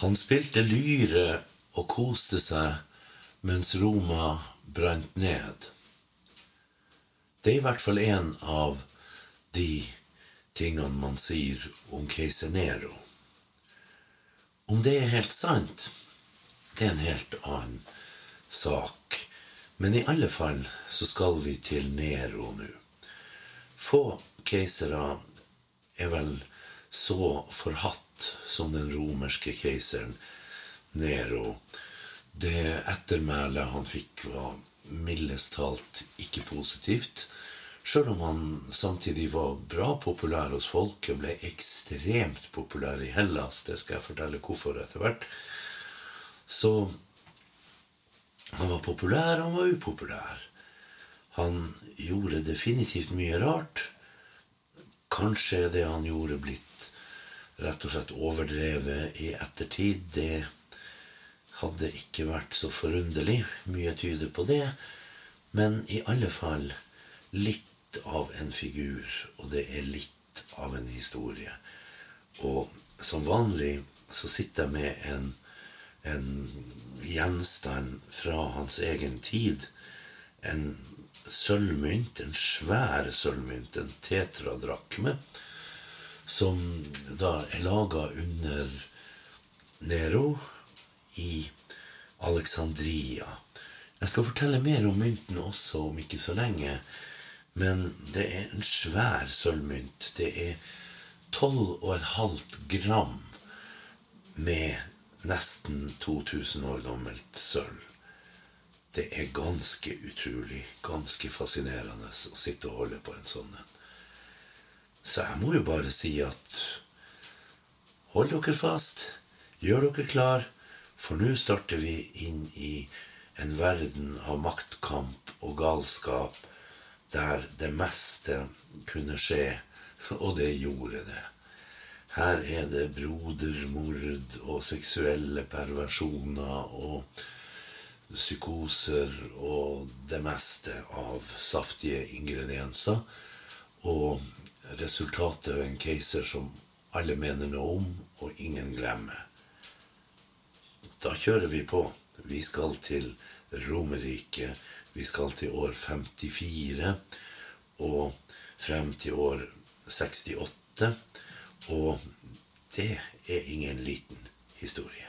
Han spilte lyre og koste seg mens Roma brant ned. Det er i hvert fall en av de tingene man sier om keiser Nero. Om det er helt sant, det er en helt annen sak. Men i alle fall så skal vi til Nero nå. Få keisere er vel så forhatt som den romerske keiseren Nero. Det ettermælet han fikk, var mildest talt ikke positivt. Sjøl om han samtidig var bra populær hos folket, ble ekstremt populær i Hellas, det skal jeg fortelle hvorfor etter hvert, så han var populær, han var upopulær. Han gjorde definitivt mye rart. Kanskje er det han gjorde, blitt rett og slett overdrevet i ettertid. Det hadde ikke vært så forunderlig. Mye tyder på det. Men i alle fall litt av en figur, og det er litt av en historie. Og som vanlig så sitter jeg med en en gjenstand fra hans egen tid. En sølvmynt, en svær sølvmynt, en tetradrakme, som da er laga under Nero i Alexandria. Jeg skal fortelle mer om mynten også om ikke så lenge. Men det er en svær sølvmynt. Det er 12,5 gram med nesten 2000 år gammelt sølv. Det er ganske utrolig, ganske fascinerende å sitte og holde på en sånn en. Så jeg må jo bare si at hold dere fast, gjør dere klar, for nå starter vi inn i en verden av maktkamp og galskap der det meste kunne skje, og det gjorde det. Her er det brodermord og seksuelle perversjoner og psykoser og det meste av saftige ingredienser. Og resultatet av en keiser som alle mener noe om, og ingen glemmer. Da kjører vi på. Vi skal til Romerriket. Vi skal til år 54 og frem til år 68. Og det er ingen liten historie.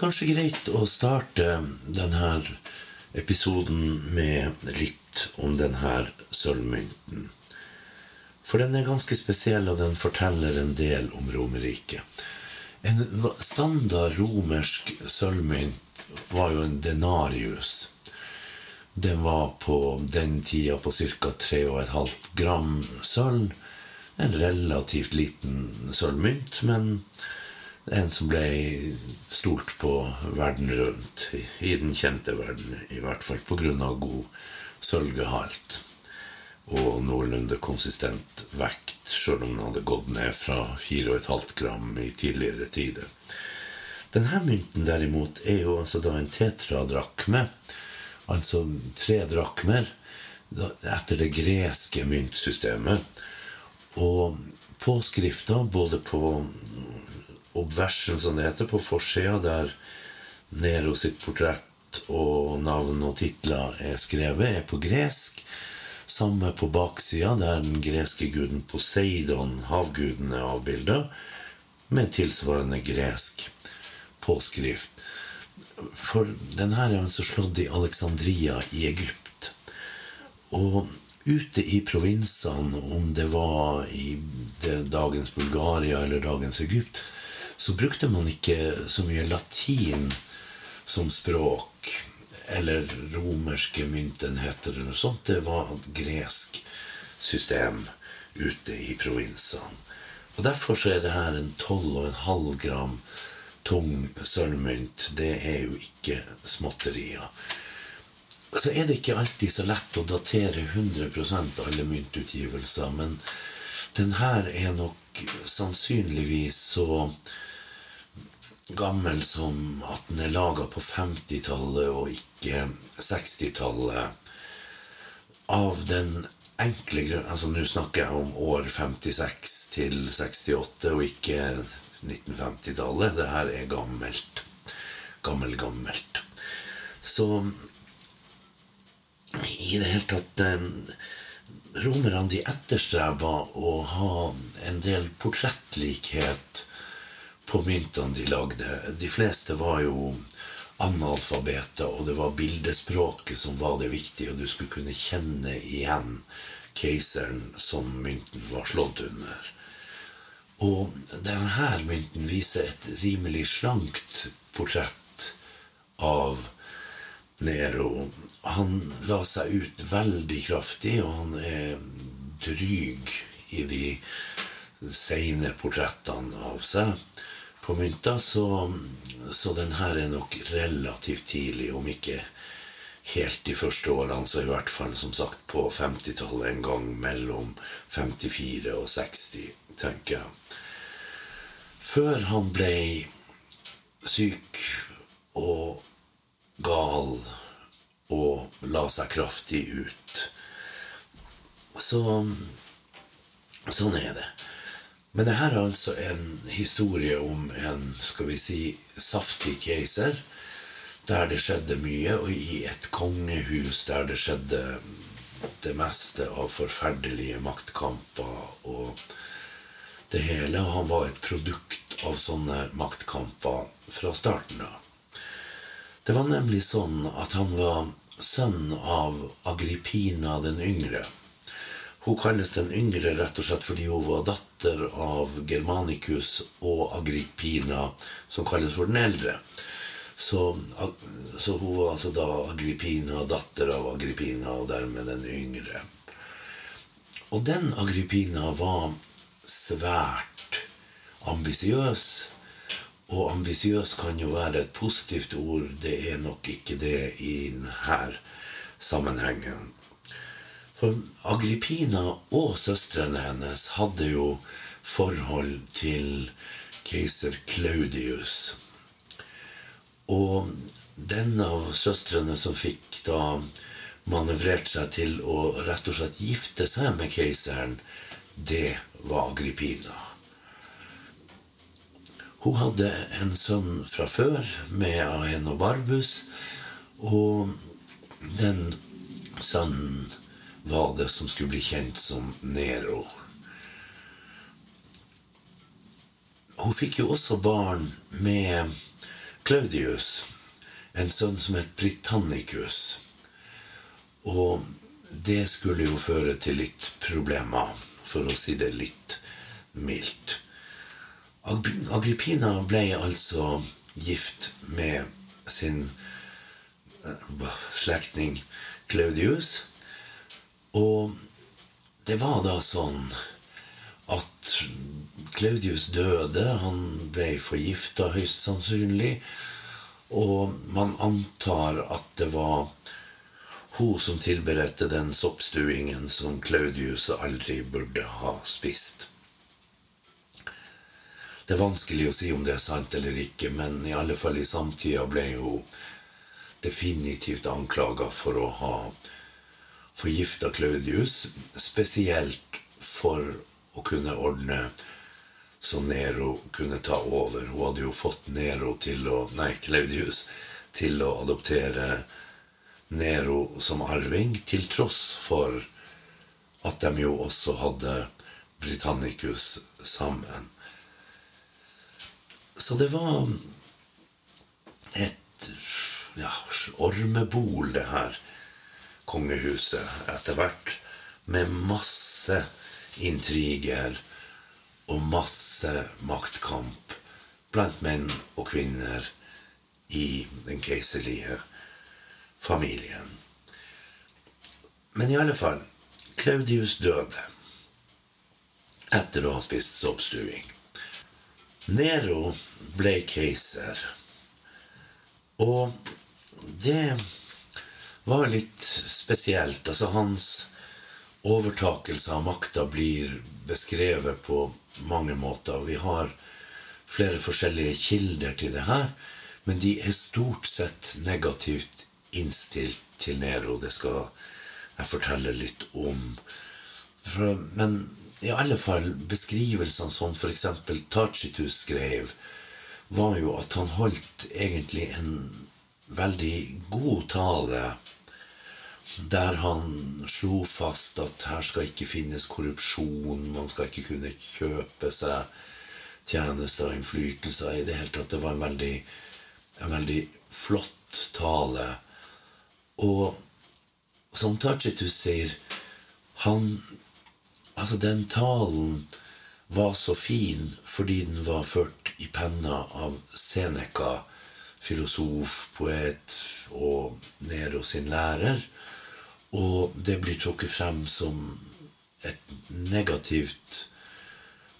Kanskje greit å starte denne episoden med litt om denne sølvmynten. For den er ganske spesiell, og den forteller en del om Romerriket. En standard romersk sølvmynt var jo en denarius. Den var på den tida på ca. 3,5 gram sølv. En relativt liten sølvmynt, men en som ble stolt på verden rundt, i den kjente verden i hvert fall, pga. god sølvgehalt og noenlunde konsistent vekt, sjøl om den hadde gått ned fra 4,5 gram i tidligere tider. Denne mynten derimot er jo altså da en tetradrakme, altså tre drakmer, etter det greske myntsystemet. Og påskrifta både på obversen, som det heter, på forsida, der Nero sitt portrett og navn og titler er skrevet, er på gresk. Samme på baksida, der den greske guden Poseidon, havguden, er avbilda, med tilsvarende gresk påskrift. For den her er altså slått i Alexandria i Egypt. Og ute i provinsene, om det var i det, dagens Bulgaria eller dagens Egypt, så brukte man ikke så mye latin som språk. Eller romerske myntenheter eller noe sånt. Det var et gresk system ute i provinsene. Og Derfor så er det her en 12,5 gram tung sølvmynt. Det er jo ikke småtterier. Så er det ikke alltid så lett å datere 100% alle myntutgivelser, men den her er nok sannsynligvis så gammel som at den er laga på 50-tallet og ikke 60-tallet. Av den enkle grunn Altså, nå snakker jeg om år 56 til 68, og ikke 1950-tallet. Det her er gammelt. Gammel, gammelt. Så i det hele tatt Romerne de etterstreba å ha en del portrettlikhet på myntene de lagde. De fleste var jo analfabeter, og det var bildespråket som var det viktige, og du skulle kunne kjenne igjen keiseren som mynten var slått under. Og denne mynten viser et rimelig slankt portrett av Nero. Han la seg ut veldig kraftig, og han er dryg i de seine portrettene av seg på mynta. Så, så den her er nok relativt tidlig, om ikke helt de første årene, så i hvert fall som sagt på 50-tallet en gang mellom 54 og 60, tenker jeg. Før han ble syk og gal og la seg kraftig ut. Så sånn er det. Men det her er altså en historie om en skal vi si, saftig keiser der det skjedde mye, og i et kongehus der det skjedde det meste av forferdelige maktkamper og det hele. Og han var et produkt av sånne maktkamper fra starten av. Det var nemlig sånn at han var sønn av Agrippina den yngre. Hun kalles den yngre rett og slett fordi hun var datter av Germanicus og Agrippina, som kalles for den eldre. Så, så, hun var altså da Agrippina, datter av Agrippina, og dermed den yngre. Og den Agrippina var svært ambisiøs. Og ambisiøs kan jo være et positivt ord. Det er nok ikke det i denne sammenhengen. For Agrippina og søstrene hennes hadde jo forhold til keiser Claudius. Og den av søstrene som fikk da manøvrert seg til å rett og slett gifte seg med keiseren, det var Agrippina. Hun hadde en sønn fra før med Ahen og Barbus, og den sønnen var det som skulle bli kjent som Nero. Hun fikk jo også barn med Claudius, en sønn som het Britannicus. Og det skulle jo føre til litt problemer, for å si det litt mildt. Agrippina ble altså gift med sin eh, slektning Claudius. Og det var da sånn at Claudius døde. Han ble forgifta, høyst sannsynlig. Og man antar at det var hun som tilberedte den soppstuingen som Claudius aldri burde ha spist. Det er vanskelig å si om det er sant eller ikke, men i alle fall i samtida ble hun definitivt anklaga for å ha forgifta Claudius, spesielt for å kunne ordne så Nero kunne ta over. Hun hadde jo fått Nero til å Nei, Claudius til å adoptere Nero som arving, til tross for at de jo også hadde Britannicus sammen. Så det var et ja, ormebol, det her kongehuset, etter hvert. med masse intriger og masse maktkamp blant menn og kvinner i den keiserlige familien. Men i alle fall Claudius døde etter å ha spist soppstuing. Nero ble keiser, og det var litt spesielt. Altså, hans overtakelse av makta blir beskrevet på mange måter. Vi har flere forskjellige kilder til det her, men de er stort sett negativt innstilt til Nero. Det skal jeg fortelle litt om. For, men i alle fall beskrivelsene som f.eks. Tacitus skrev, var jo at han holdt egentlig en veldig god tale der han slo fast at her skal ikke finnes korrupsjon, man skal ikke kunne kjøpe seg tjenester og innflytelser. I det hele tatt. Det var en veldig, en veldig flott tale. Og som Tajitus sier han, Altså, den talen var så fin fordi den var ført i penna av Seneca, filosof, poet og Nero sin lærer. Og det blir trukket frem som et negativt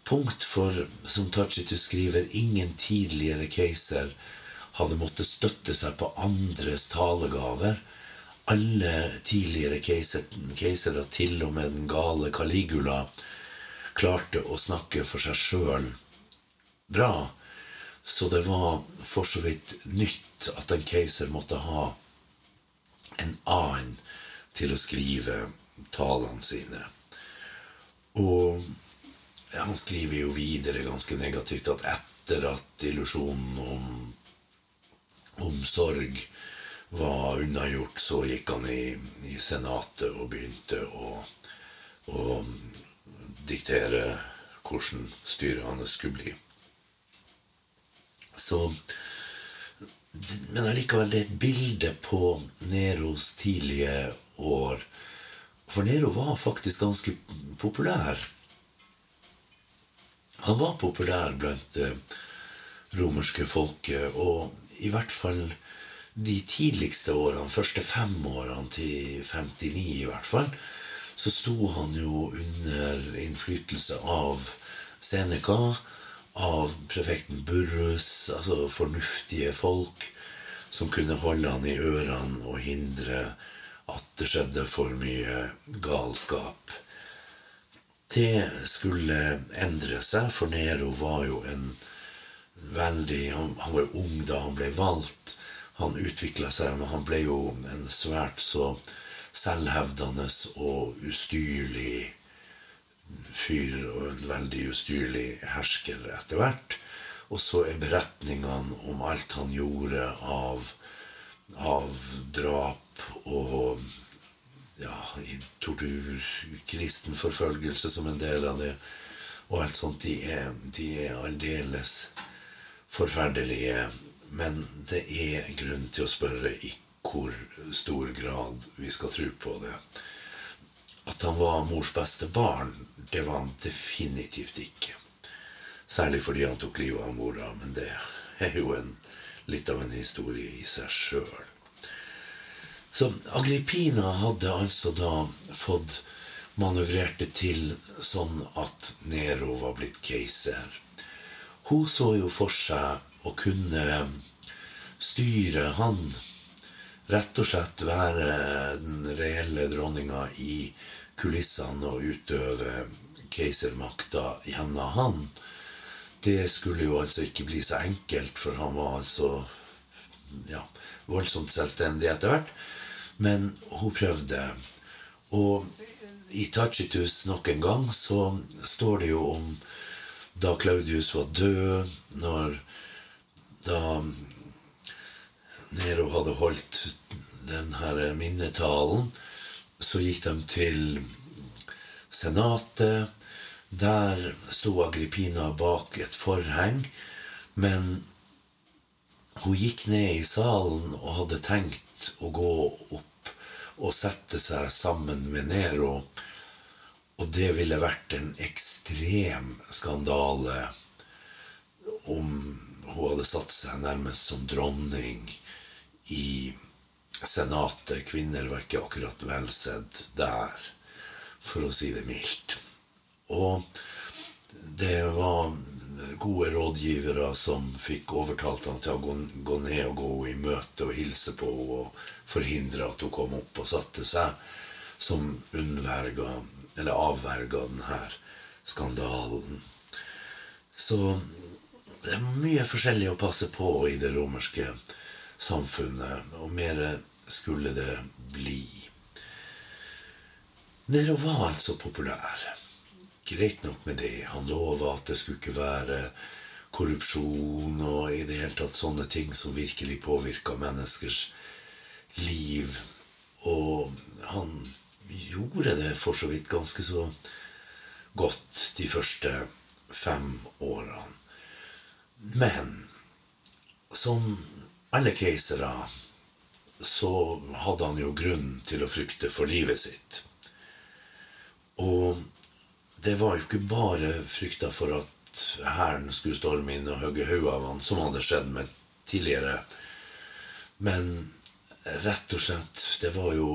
punkt, for som Tacitus skriver, ingen tidligere keiser hadde måttet støtte seg på andres talegaver. Alle tidligere keisere, til og med den gale Caligula, klarte å snakke for seg sjøl bra. Så det var for så vidt nytt at en keiser måtte ha en annen til å skrive talene sine. Og han skriver jo videre ganske negativt at etter at illusjonen om, om sorg var unnagjort, så gikk han i, i Senatet og begynte å, å diktere hvordan styret hans skulle bli. Så Men allikevel, det er et bilde på Neros tidlige år. For Nero var faktisk ganske populær. Han var populær blant det romerske folket, og i hvert fall de tidligste årene, første fem årene til 59 i hvert fall, så sto han jo under innflytelse av Seneca, av prefekten Burrus, altså fornuftige folk som kunne holde han i ørene og hindre at det skjedde for mye galskap. Det skulle endre seg, for Nero var jo en veldig Han, han var ung da han ble valgt. Han utvikla seg, men han ble jo en svært så selvhevdende og ustyrlig fyr og en veldig ustyrlig hersker etter hvert. Og så er beretningene om alt han gjorde av, av drap og ja, tortur, kristen forfølgelse som en del av det, og alt sånt, de er, de er aldeles forferdelige. Men det er grunn til å spørre i hvor stor grad vi skal tro på det. At han var mors beste barn, det var han definitivt ikke. Særlig fordi han tok livet av mora, men det er jo en, litt av en historie i seg sjøl. Så Agrippina hadde altså da fått manøvrert det til sånn at Nero var blitt keiser. Hun så jo for seg å kunne styre han. Rett og slett være den reelle dronninga i kulissene og utøve keisermakta gjennom han. Det skulle jo altså ikke bli så enkelt, for han var altså ja, voldsomt selvstendig etter hvert. Men hun prøvde. Og i Tacitus nok en gang så står det jo om da Claudius var død, når da Nero hadde holdt den her minnetalen, så gikk de til Senatet. Der sto Agrippina bak et forheng, men hun gikk ned i salen og hadde tenkt å gå opp og sette seg sammen med Nero. Og det ville vært en ekstrem skandale om hun hadde satt seg nærmest som dronning i Senatet. Kvinner var ikke akkurat velsedd der, for å si det mildt. Og det var gode rådgivere som fikk overtalt han til å gå, ned og gå i møte og hilse på henne og forhindre at hun kom opp og satte seg, som unnverga, eller avverga denne skandalen. Så det er mye forskjellig å passe på i det romerske samfunnet, og mer skulle det bli. Nero var altså populær greit nok med det. Han lova at det skulle ikke være korrupsjon og i det hele tatt sånne ting som virkelig påvirka menneskers liv. Og han gjorde det for så vidt ganske så godt de første fem årene. Men som alle keisere så hadde han jo grunn til å frykte for livet sitt. Og det var jo ikke bare frykta for at hæren skulle storme inn og hogge hodet av han, som hadde skjedd med tidligere. Men rett og slett, det var jo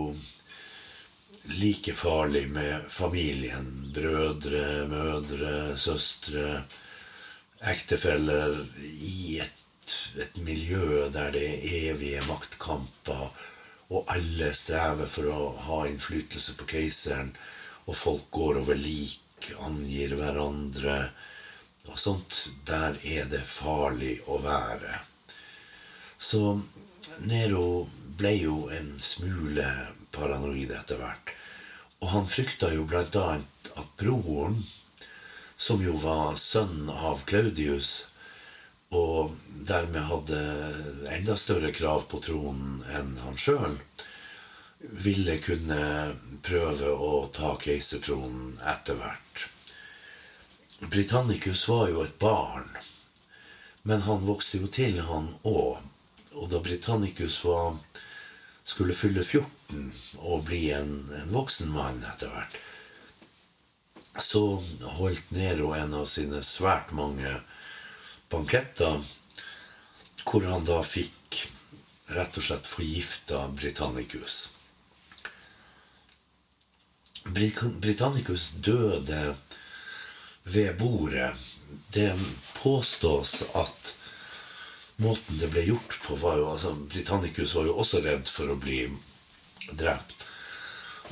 like farlig med familien. Brødre, mødre, søstre, ektefeller i et, et miljø der det er evige maktkamper, og alle strever for å ha innflytelse på keiseren, og folk går over lik angir hverandre og sånt, der er det farlig å være. Så Nero ble jo en smule paranoid etter hvert. Og han frykta jo annet at broren, som jo var sønn av Claudius, og dermed hadde enda større krav på tronen enn han sjøl, ville kunne prøve å ta keisertronen etter hvert. Britannicus var jo et barn, men han vokste jo til, han òg. Og da Britannicus skulle fylle 14 og bli en, en voksen mann etter hvert, så holdt Nero en av sine svært mange banketter, hvor han da fikk rett og slett forgifta Britannicus. Britannicus døde ved bordet. Det påstås at måten det ble gjort på, var jo altså, Britannicus var jo også redd for å bli drept.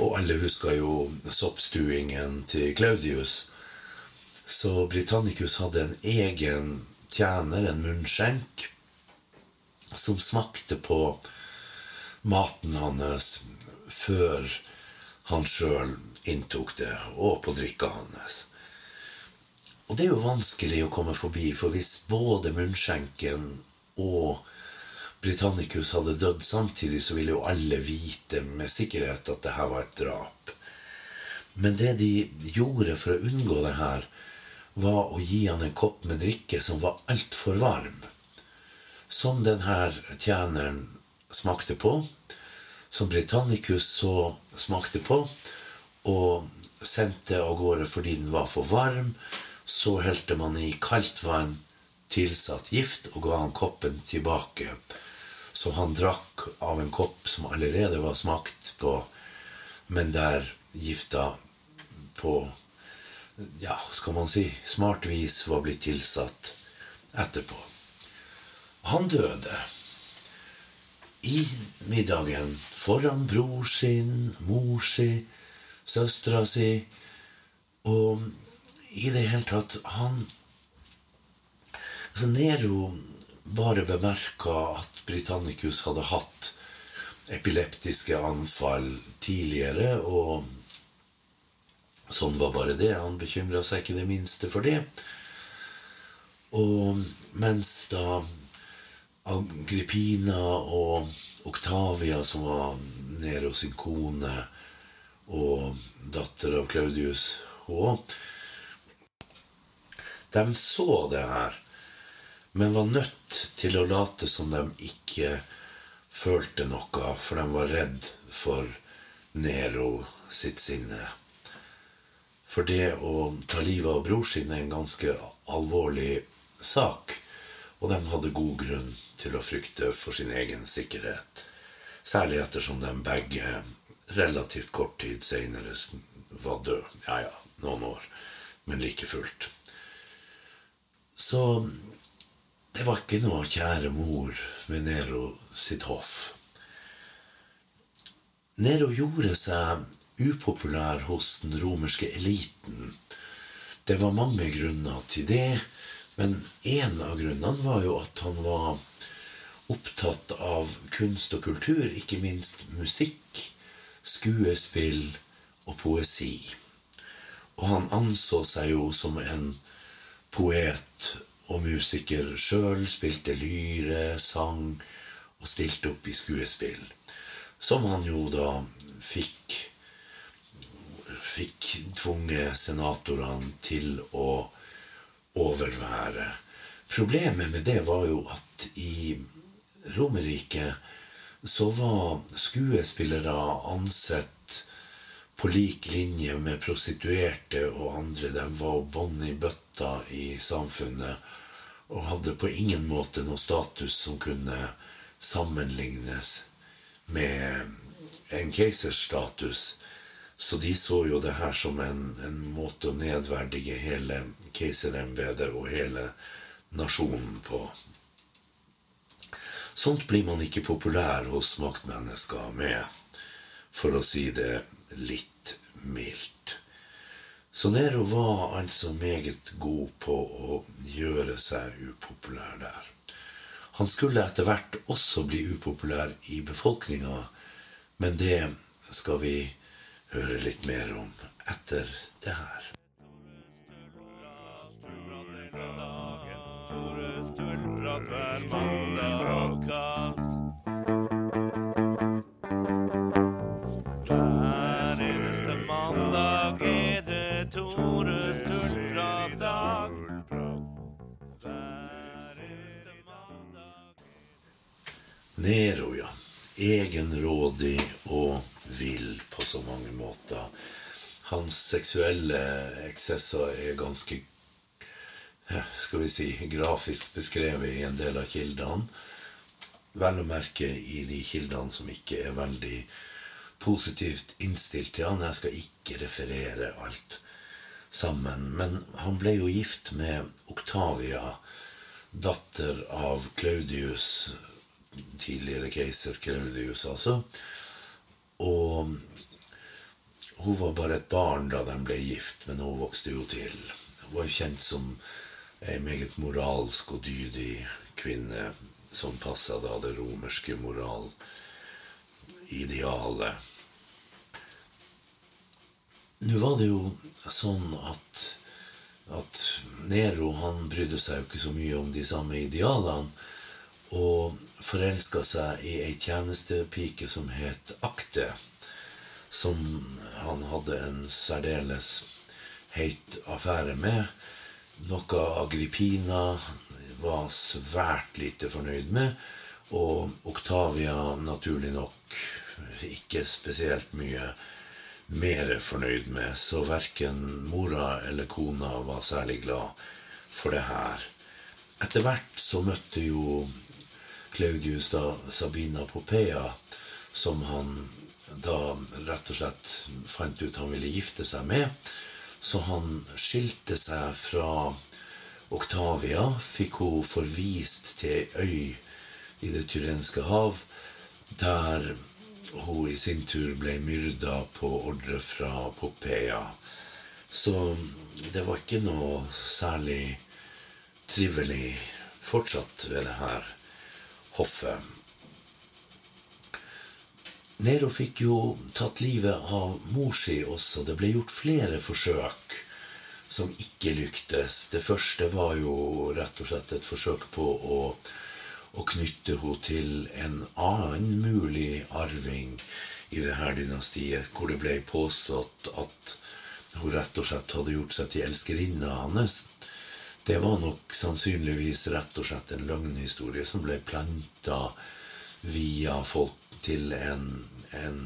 Og alle husker jo soppstuingen til Claudius. Så Britannicus hadde en egen tjener, en munnskjenk, som smakte på maten hans før han sjøl inntok det, og på drikka hans. Og det er jo vanskelig å komme forbi, for hvis både munnskjenken og Britannicus hadde dødd samtidig, så ville jo alle vite med sikkerhet at det her var et drap. Men det de gjorde for å unngå det her, var å gi han en kopp med drikke som var altfor varm. Som denne tjeneren smakte på, som Britannicus så smakte på, og sendte av gårde fordi den var for varm. Så helte man i kaldt vann tilsatt gift og ga han koppen tilbake. Så han drakk av en kopp som allerede var smakt på, men der gifta på ja, skal man si smart vis var blitt tilsatt etterpå. Han døde i middagen foran bror sin, mor si, søstera si Og i det hele tatt Han altså Nero bare bemerka at Britannicus hadde hatt epileptiske anfall tidligere, og sånn var bare det. Han bekymra seg ikke det minste for det. Og mens da Agrippina og Octavia, som var Nero sin kone, og datter av Claudius H. De så det her, men var nødt til å late som de ikke følte noe, for de var redd for Nero sitt sinne. For det å ta livet av bror sin er en ganske alvorlig sak. Og de hadde god grunn til å frykte for sin egen sikkerhet. Særlig ettersom de begge relativt kort tid seinere var død. Ja ja, noen år, men like fullt. Så det var ikke noe kjære mor ved Nero sitt hoff. Nero gjorde seg upopulær hos den romerske eliten. Det var mange grunner til det, men en av grunnene var jo at han var opptatt av kunst og kultur, ikke minst musikk, skuespill og poesi. Og han anså seg jo som en poet og musiker sjøl, spilte lyre, sang og stilte opp i skuespill. Som han jo da fikk fikk tvunget senatorene til å overvære. Problemet med det var jo at i Romerike så var skuespillere ansett på lik linje med prostituerte og andre. De var bånd i bøtta i samfunnet og hadde på ingen måte noe status som kunne sammenlignes med en keisers. Så de så jo det her som en, en måte å nedverdige hele keiserembetet og hele nasjonen på. Sånt blir man ikke populær hos maktmennesker med, for å si det litt mildt. Så Nero var altså meget god på å gjøre seg upopulær der. Han skulle etter hvert også bli upopulær i befolkninga, men det skal vi høre litt mer om etter det her. hver eneste mandag er det Tores tullprat-dag. Nero, ja. Egenrådig og vill så mange måter. Hans seksuelle eksesser er ganske skal vi si, grafisk beskrevet i en del av kildene. Vel å merke i de kildene som ikke er veldig positivt innstilt til han. Jeg skal ikke referere alt sammen. Men han ble jo gift med Oktavia, datter av Claudius, tidligere keiser Claudius, altså. Og hun var bare et barn da de ble gift, men hun vokste jo til. Hun var kjent som ei meget moralsk og dydig kvinne som passa da det romerske moralidealet. Nå var det jo sånn at, at Nero han brydde seg jo ikke så mye om de samme idealene. Og forelska seg i ei tjenestepike som het Akte. Som han hadde en særdeles heit affære med noe Agrippina var svært lite fornøyd med. Og Octavia naturlig nok ikke spesielt mye mer fornøyd med. Så verken mora eller kona var særlig glad for det her. Etter hvert så møtte jo Claudius da Sabina Popea, som han da rett og slett fant ut han ville gifte seg med. Så han skilte seg fra Octavia, fikk hun forvist til ei øy i Det tyrenske hav, der hun i sin tur ble myrda på ordre fra Popea. Så det var ikke noe særlig trivelig fortsatt ved det her hoffet. Nero fikk jo tatt livet av mor si også. Det ble gjort flere forsøk som ikke lyktes. Det første var jo rett og slett et forsøk på å, å knytte henne til en annen mulig arving i det her dynastiet, hvor det ble påstått at hun rett og slett hadde gjort seg til elskerinna hans. Det var nok sannsynligvis rett og slett en løgnhistorie som ble planta via folk til en, en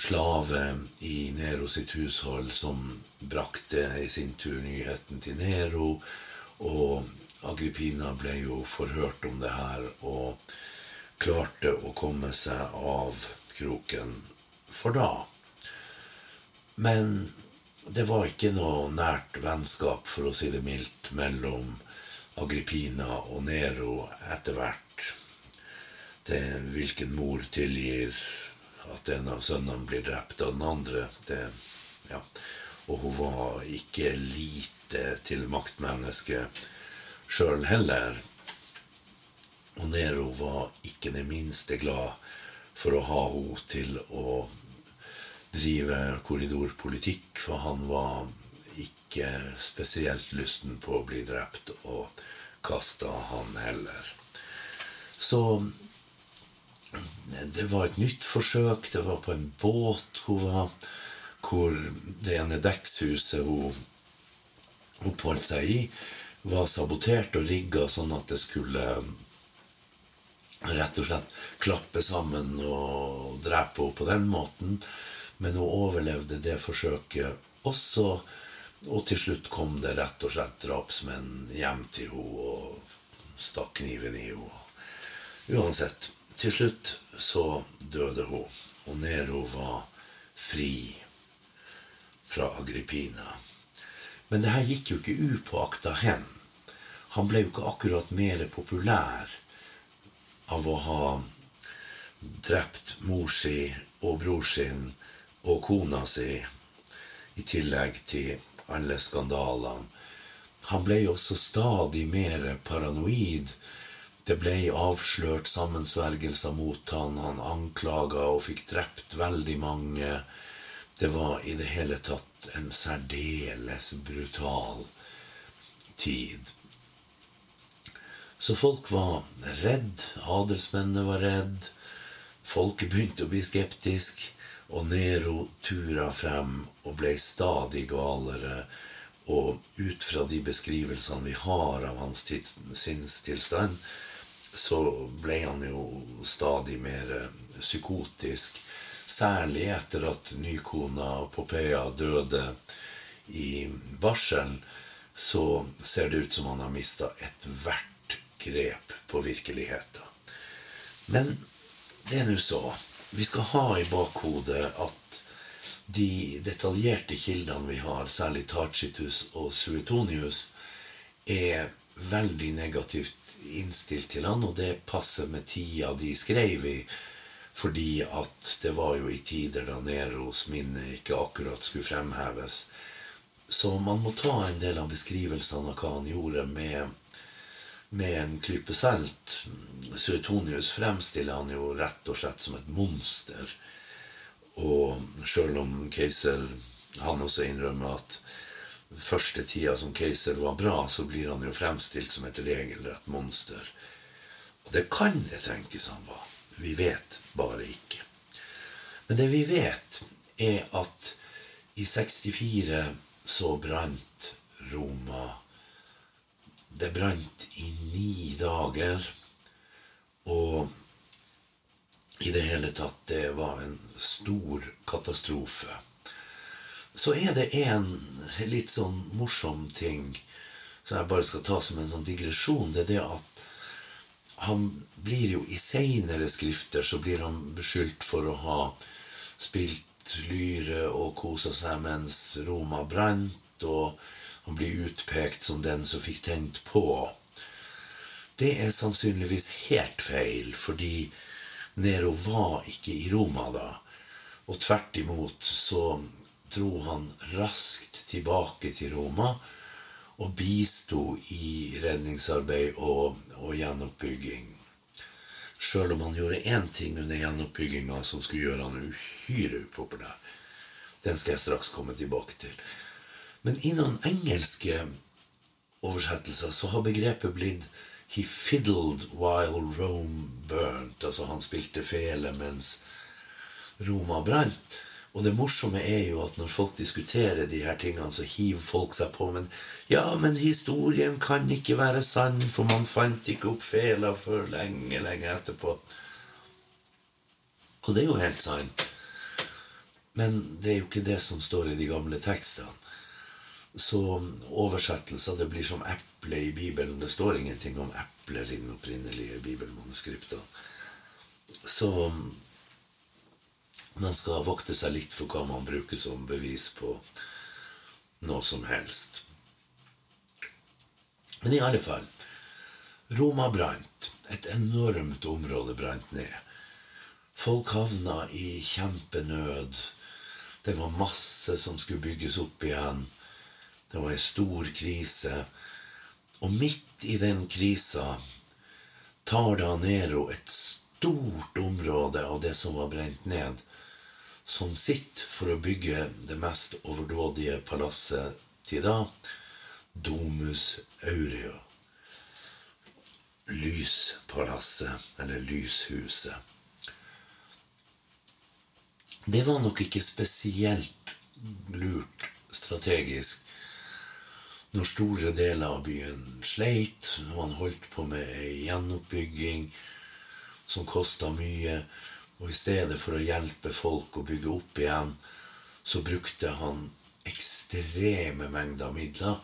slave i Nero sitt hushold som brakte i sin tur nyheten til Nero. Og Agrippina ble jo forhørt om det her og klarte å komme seg av kroken for da. Men det var ikke noe nært vennskap, for å si det mildt, mellom Agrippina og Nero etter hvert. Det, hvilken mor tilgir at en av sønnene blir drept av den andre. Det, ja. Og hun var ikke lite til maktmenneske sjøl heller. Og Nero var ikke det minste glad for å ha henne til å drive korridorpolitikk, for han var ikke spesielt lysten på å bli drept, og kasta han heller. Så det var et nytt forsøk. Det var på en båt hun var, hvor det ene dekkshuset hun oppholdt seg i, var sabotert og rigga sånn at det skulle rett og slett klappe sammen og drepe henne på den måten. Men hun overlevde det forsøket også. Og til slutt kom det rett og slett drapsmenn hjem til henne og stakk kniven i henne. Uansett, til slutt så døde hun, og Nero var fri fra Agrippina. Men det her gikk jo ikke upåakta hen. Han ble jo ikke akkurat mer populær av å ha drept mor si og bror sin og kona si, i tillegg til alle skandalene. Han ble jo også stadig mer paranoid. Det ble avslørt sammensvergelser mot han. Han anklaga og fikk drept veldig mange. Det var i det hele tatt en særdeles brutal tid. Så folk var redd. Adelsmennene var redd. Folket begynte å bli skeptisk. Og Nero tura frem og ble stadig galere. Og ut fra de beskrivelsene vi har av hans sinnstilstand, så ble han jo stadig mer psykotisk. Særlig etter at nykona Popea døde i barsel, så ser det ut som han har mista ethvert grep på virkeligheten. Men det er nå så. Vi skal ha i bakhodet at de detaljerte kildene vi har, særlig Tacitus og Suetonius, er veldig negativt innstilt til han, og det passer med tida de skrev i. Fordi at det var jo i tider da Neros minne ikke akkurat skulle fremheves. Så man må ta en del av beskrivelsene av hva han gjorde, med med en klype salt. Suetonius fremstiller han jo rett og slett som et monster. Og sjøl om keiser han også innrømmer at første tida som keiser var bra, så blir han jo fremstilt som et regelrett monster. Og det kan det tenkes han var. Vi vet bare ikke. Men det vi vet, er at i 64 så brant Roma det brant i ni dager. Og i det hele tatt, det var en stor katastrofe. Så er det en litt sånn morsom ting som jeg bare skal ta som en sånn digresjon. Det er det at han blir jo i seinere skrifter så blir han beskyldt for å ha spilt lyre og kosa seg mens Roma brant. og han blir utpekt som den som fikk tent på. Det er sannsynligvis helt feil, fordi Nero var ikke i Roma da. Og tvert imot så dro han raskt tilbake til Roma og bisto i redningsarbeid og, og gjenoppbygging. Sjøl om han gjorde én ting under gjenoppbygginga som skulle gjøre han uhyre upopulær. Den skal jeg straks komme tilbake til. Men i noen engelske oversettelser så har begrepet blitt 'He fiddled while Rome burnt'. Altså han spilte fele mens Roma brant. Og det morsomme er jo at når folk diskuterer de her tingene, så hiver folk seg på. Men ja, men historien kan ikke være sann, for man fant ikke opp fela før lenge, lenge etterpå. Og det er jo helt sant. Men det er jo ikke det som står i de gamle tekstene. Så oversettelser det blir som eple i Bibelen. Det står ingenting om epler i den opprinnelige bibelmanuskriptene. Så man skal vokte seg litt for hva man bruker som bevis på noe som helst. Men i alle fall Roma brant. Et enormt område brant ned. Folk havna i kjempenød. Det var masse som skulle bygges opp igjen. Det var ei stor krise. Og midt i den krisa tar da Nero et stort område av det som var brent ned, som sitt for å bygge det mest overdådige palasset til da, Domus Aureo lyspalasset, eller lyshuset. Det var nok ikke spesielt lurt strategisk når store deler av byen sleit, når man holdt på med ei gjenoppbygging som kosta mye, og i stedet for å hjelpe folk å bygge opp igjen, så brukte han ekstreme mengder midler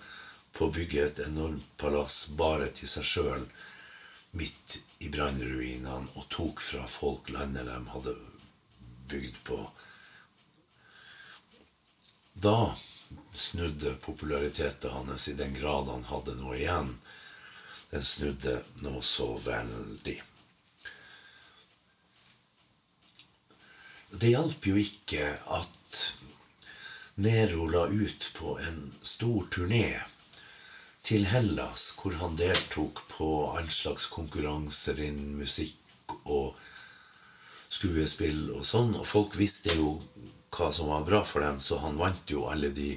på å bygge et enormt palass bare til seg sjøl midt i brannruinene og tok fra folk landet de hadde bygd på. Da snudde populariteten hans i den grad han hadde noe igjen. Den snudde nå så veldig. Det hjalp jo ikke at Nero la ut på en stor turné til Hellas, hvor han deltok på all slags konkurranser innen musikk og skuespill og sånn. Og folk visste jo hva som var bra for dem, så han vant jo alle de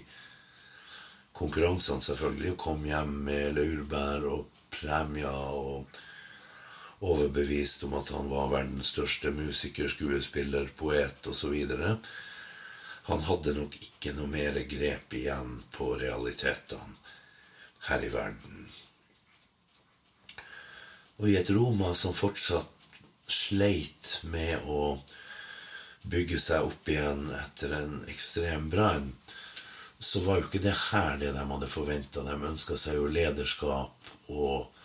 konkurransene, selvfølgelig. Og kom hjem med laurbær og premier og overbevist om at han var verdens største musiker, skuespiller, poet osv. Han hadde nok ikke noe mer grep igjen på realitetene her i verden. Og i et Roma som fortsatt sleit med å bygge seg opp igjen etter en ekstrem brann, så var jo ikke det her det de hadde forventa. De ønska seg jo lederskap og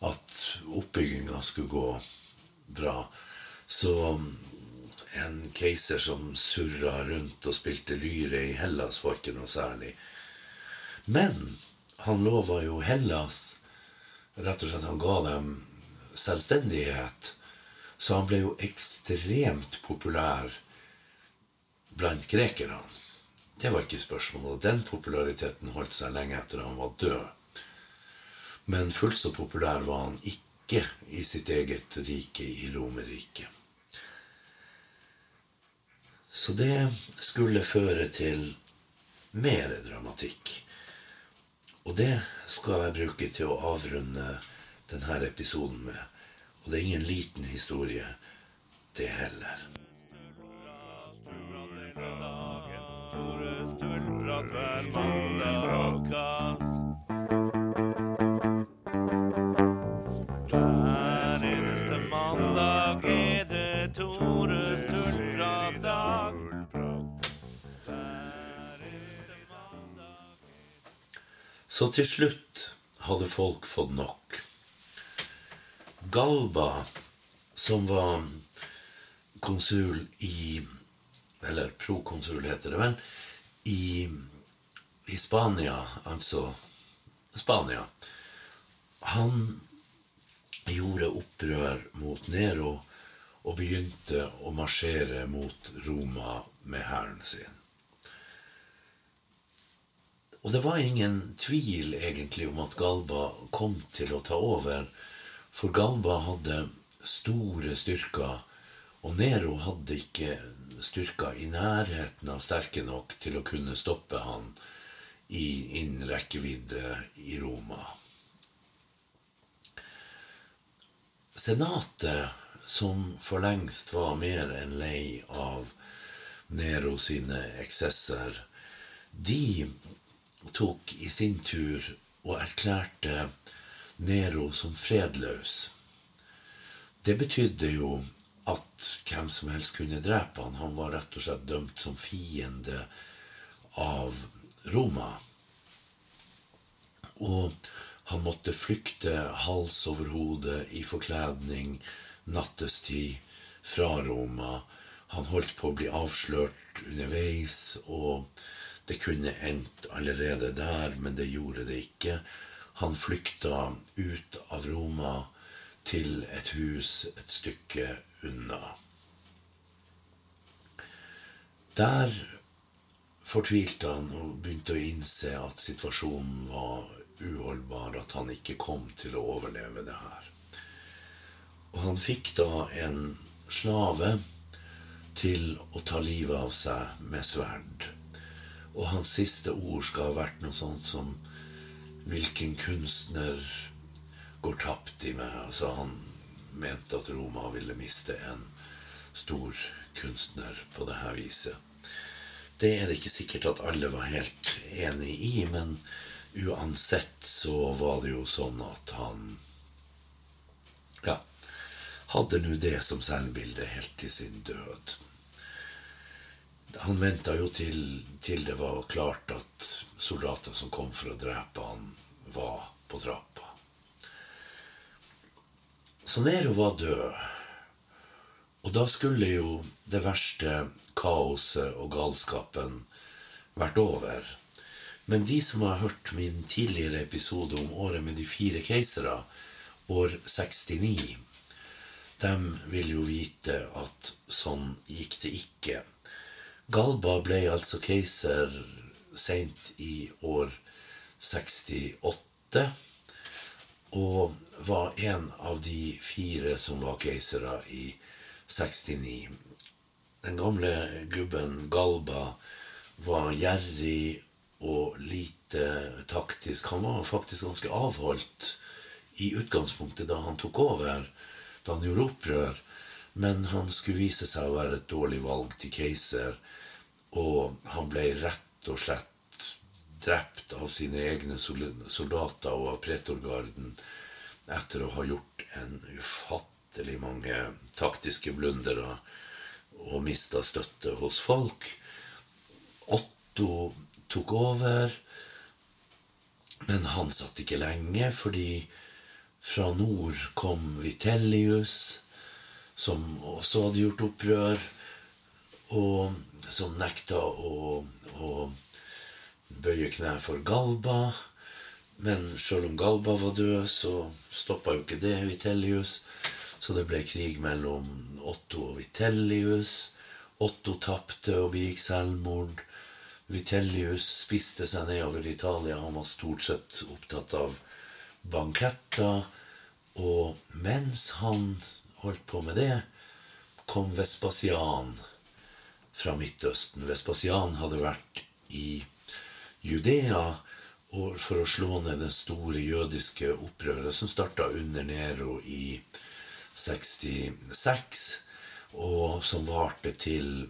at oppbygginga skulle gå bra. Så en keiser som surra rundt og spilte lyre i Hellas, var ikke noe særlig. Men han lova jo Hellas Rett og slett han ga dem selvstendighet. Så han ble jo ekstremt populær blant grekerne. Det var ikke spørsmålet. Den populariteten holdt seg lenge etter han var død. Men fullt så populær var han ikke i sitt eget rike, i Romerriket. Så det skulle føre til mer dramatikk. Og det skal jeg bruke til å avrunde denne episoden med. Og det er ingen liten historie, det heller. Hver Så til slutt hadde folk fått nok. Galba, som var konsul i Eller prokonsul, heter det vel. I, I Spania, altså Spania. Han gjorde opprør mot Nero og begynte å marsjere mot Roma med hæren sin. Og det var ingen tvil egentlig om at Galba kom til å ta over, for Galba hadde store styrker, og Nero hadde ikke styrker i nærheten av sterke nok til å kunne stoppe han i innen rekkevidde i Roma. Senatet, som for lengst var mer enn lei av Nero sine eksesser, de tok i sin tur og erklærte Nero som fredløs. Det betydde jo at hvem som helst kunne drepe han. Han var rett og slett dømt som fiende av Roma. Og han måtte flykte hals over hode i forkledning nattestid fra Roma. Han holdt på å bli avslørt underveis, og det kunne endt allerede der, men det gjorde det ikke. Han flykta ut av Roma til et hus et stykke unna. Der fortvilte han og begynte å innse at situasjonen var uholdbar, at han ikke kom til å overleve det her. Og han fikk da en slave til å ta livet av seg med sverd. Og hans siste ord skal ha vært noe sånt som Hvilken kunstner går tapt i meg? Altså, han mente at Roma ville miste en stor kunstner på det her viset. Det er det ikke sikkert at alle var helt enig i, men uansett så var det jo sånn at han Ja, hadde nå det som selvbilde helt til sin død. Han venta jo til, til, det var klart at soldater som kom for å drepe han, var på trappa. Så Nero var død. Og da skulle jo det verste kaoset og galskapen vært over. Men de som har hørt min tidligere episode om året med de fire keisere, år 69, de vil jo vite at sånn gikk det ikke. Galba ble altså keiser seint i år 68 og var en av de fire som var keisere i 69. Den gamle gubben Galba var gjerrig og lite taktisk. Han var faktisk ganske avholdt i utgangspunktet da han tok over, da han gjorde opprør. Men han skulle vise seg å være et dårlig valg til keiser, og han ble rett og slett drept av sine egne soldater og av pretorgarden etter å ha gjort en ufattelig mange taktiske blundere og mista støtte hos folk. Otto tok over. Men han satt ikke lenge, fordi fra nord kom Vitellius, som også hadde gjort opprør, og som nekta å, å bøye kne for Galba. Men sjøl om Galba var død, så stoppa jo ikke det Vitellius. Så det ble krig mellom Otto og Vitellius. Otto tapte og begikk selvmord. Vitellius spiste seg nedover Italia. Han var stort sett opptatt av banketter. Og mens han holdt på med det, kom Vespasian fra Midtøsten. Vespasian hadde vært i Judea for å slå ned det store jødiske opprøret som starta under Nero i 66, og som varte til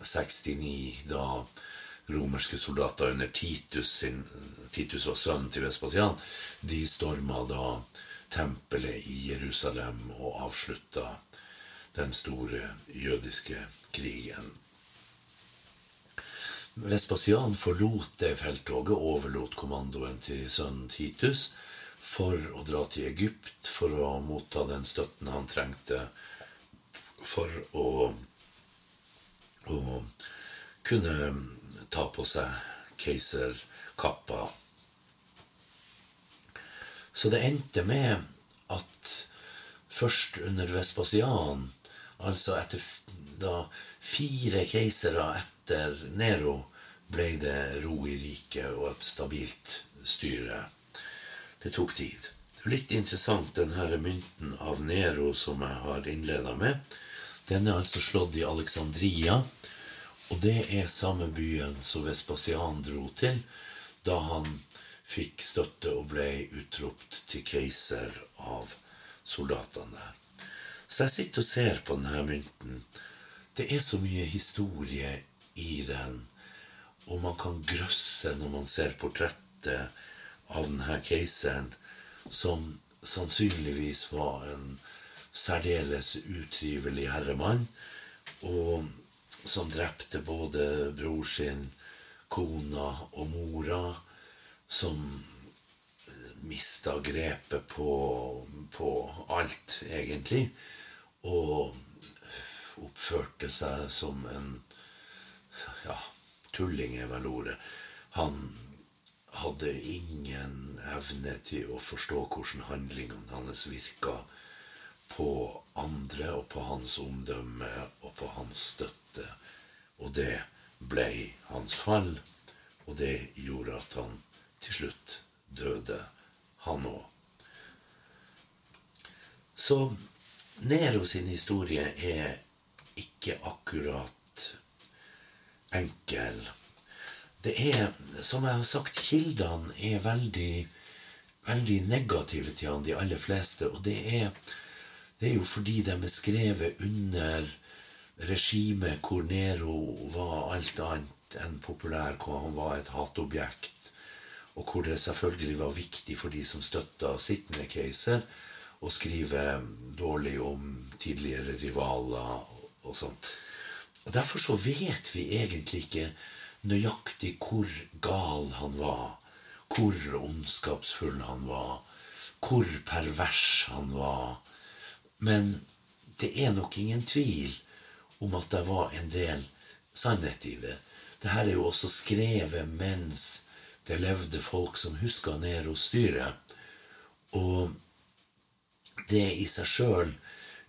69, da romerske soldater under Titus sin, Titus var sønnen til Vespasian. De storma da tempelet i Jerusalem og avslutta den store jødiske krigen. Vespasian forlot det felttoget, overlot kommandoen til sønnen Titus for å dra til Egypt for å motta den støtten han trengte for å, å kunne ta på seg keiserkappa. Så det endte med at først under Vespasian, altså etter da fire keisere etter Nero, ble det ro i riket og et stabilt styre. Det tok tid. Litt interessant, denne mynten av Nero som jeg har innleda med. Den er altså slått i Alexandria og det er samme byen som Vespasian dro til da han fikk støtte og ble utropt til keiser av soldatene. Så jeg sitter og ser på denne mynten. Det er så mye historie i den, og man kan grøsse når man ser portrettet av denne keiseren, som sannsynligvis var en særdeles utrivelig herremann. Og som drepte både bror sin, kona og mora. Som mista grepet på, på alt, egentlig. Og oppførte seg som en ja, tulling er vel ordet. Han hadde ingen evne til å forstå hvordan handlingene hans virka på andre og på hans omdømme og på hans støtte. Og det ble hans fall, og det gjorde at han til slutt døde, han òg. Så Nero sin historie er ikke akkurat enkel. Det er, som jeg har sagt, kildene er veldig, veldig negative til han, de aller fleste. Og det er, det er jo fordi de er skrevet under regimet hvor Nero var alt annet enn populær, hvor han var et hatobjekt, og hvor det selvfølgelig var viktig for de som støtta sittende keiser, å skrive dårlig om tidligere rivaler og sånt. Og Derfor så vet vi egentlig ikke nøyaktig hvor gal han var, hvor ondskapsfull han var, hvor pervers han var. Men det er nok ingen tvil om at det var en del sannhet i det. Dette er jo også skrevet mens det levde folk som huska Neros styre. Og det i seg sjøl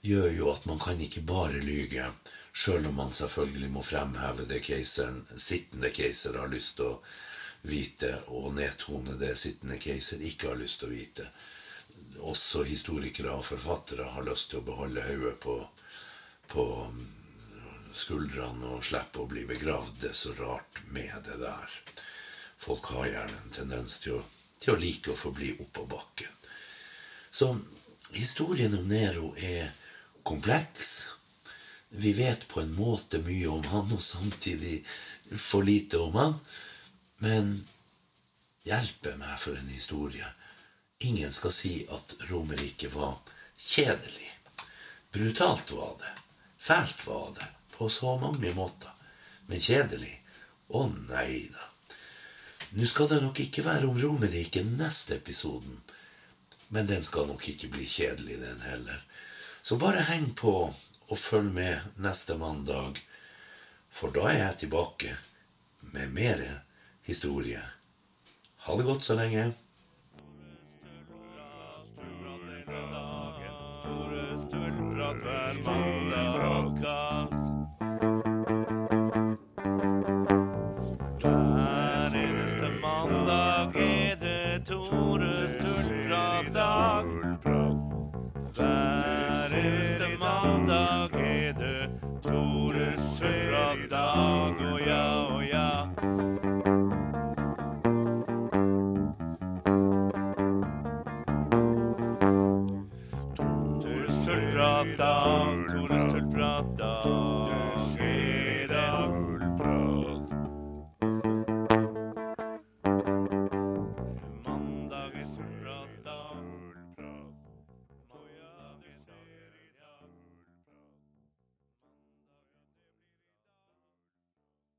gjør jo at man kan ikke bare lyge. Sjøl om man selvfølgelig må fremheve det keiseren, sittende keiser har lyst til å vite, og nedtone det sittende keiser ikke har lyst til å vite. Også historikere og forfattere har lyst til å beholde hodet på, på skuldrene og slippe å bli begravd. Det er så rart med det der. Folk har gjerne en tendens til å, til å like å forbli oppå bakken. Så historien om Nero er kompleks vi vet på en måte mye om han, og samtidig for lite om han. Men hjelpe meg for en historie. Ingen skal si at Romerriket var kjedelig. Brutalt var det. Fælt var det. På så mange måter. Men kjedelig? Å nei da. Nå skal det nok ikke være om Romerike neste episoden. Men den skal nok ikke bli kjedelig, den heller. Så bare heng på og følg med neste mandag, for da er jeg tilbake med mer historie. Ha det godt så lenge.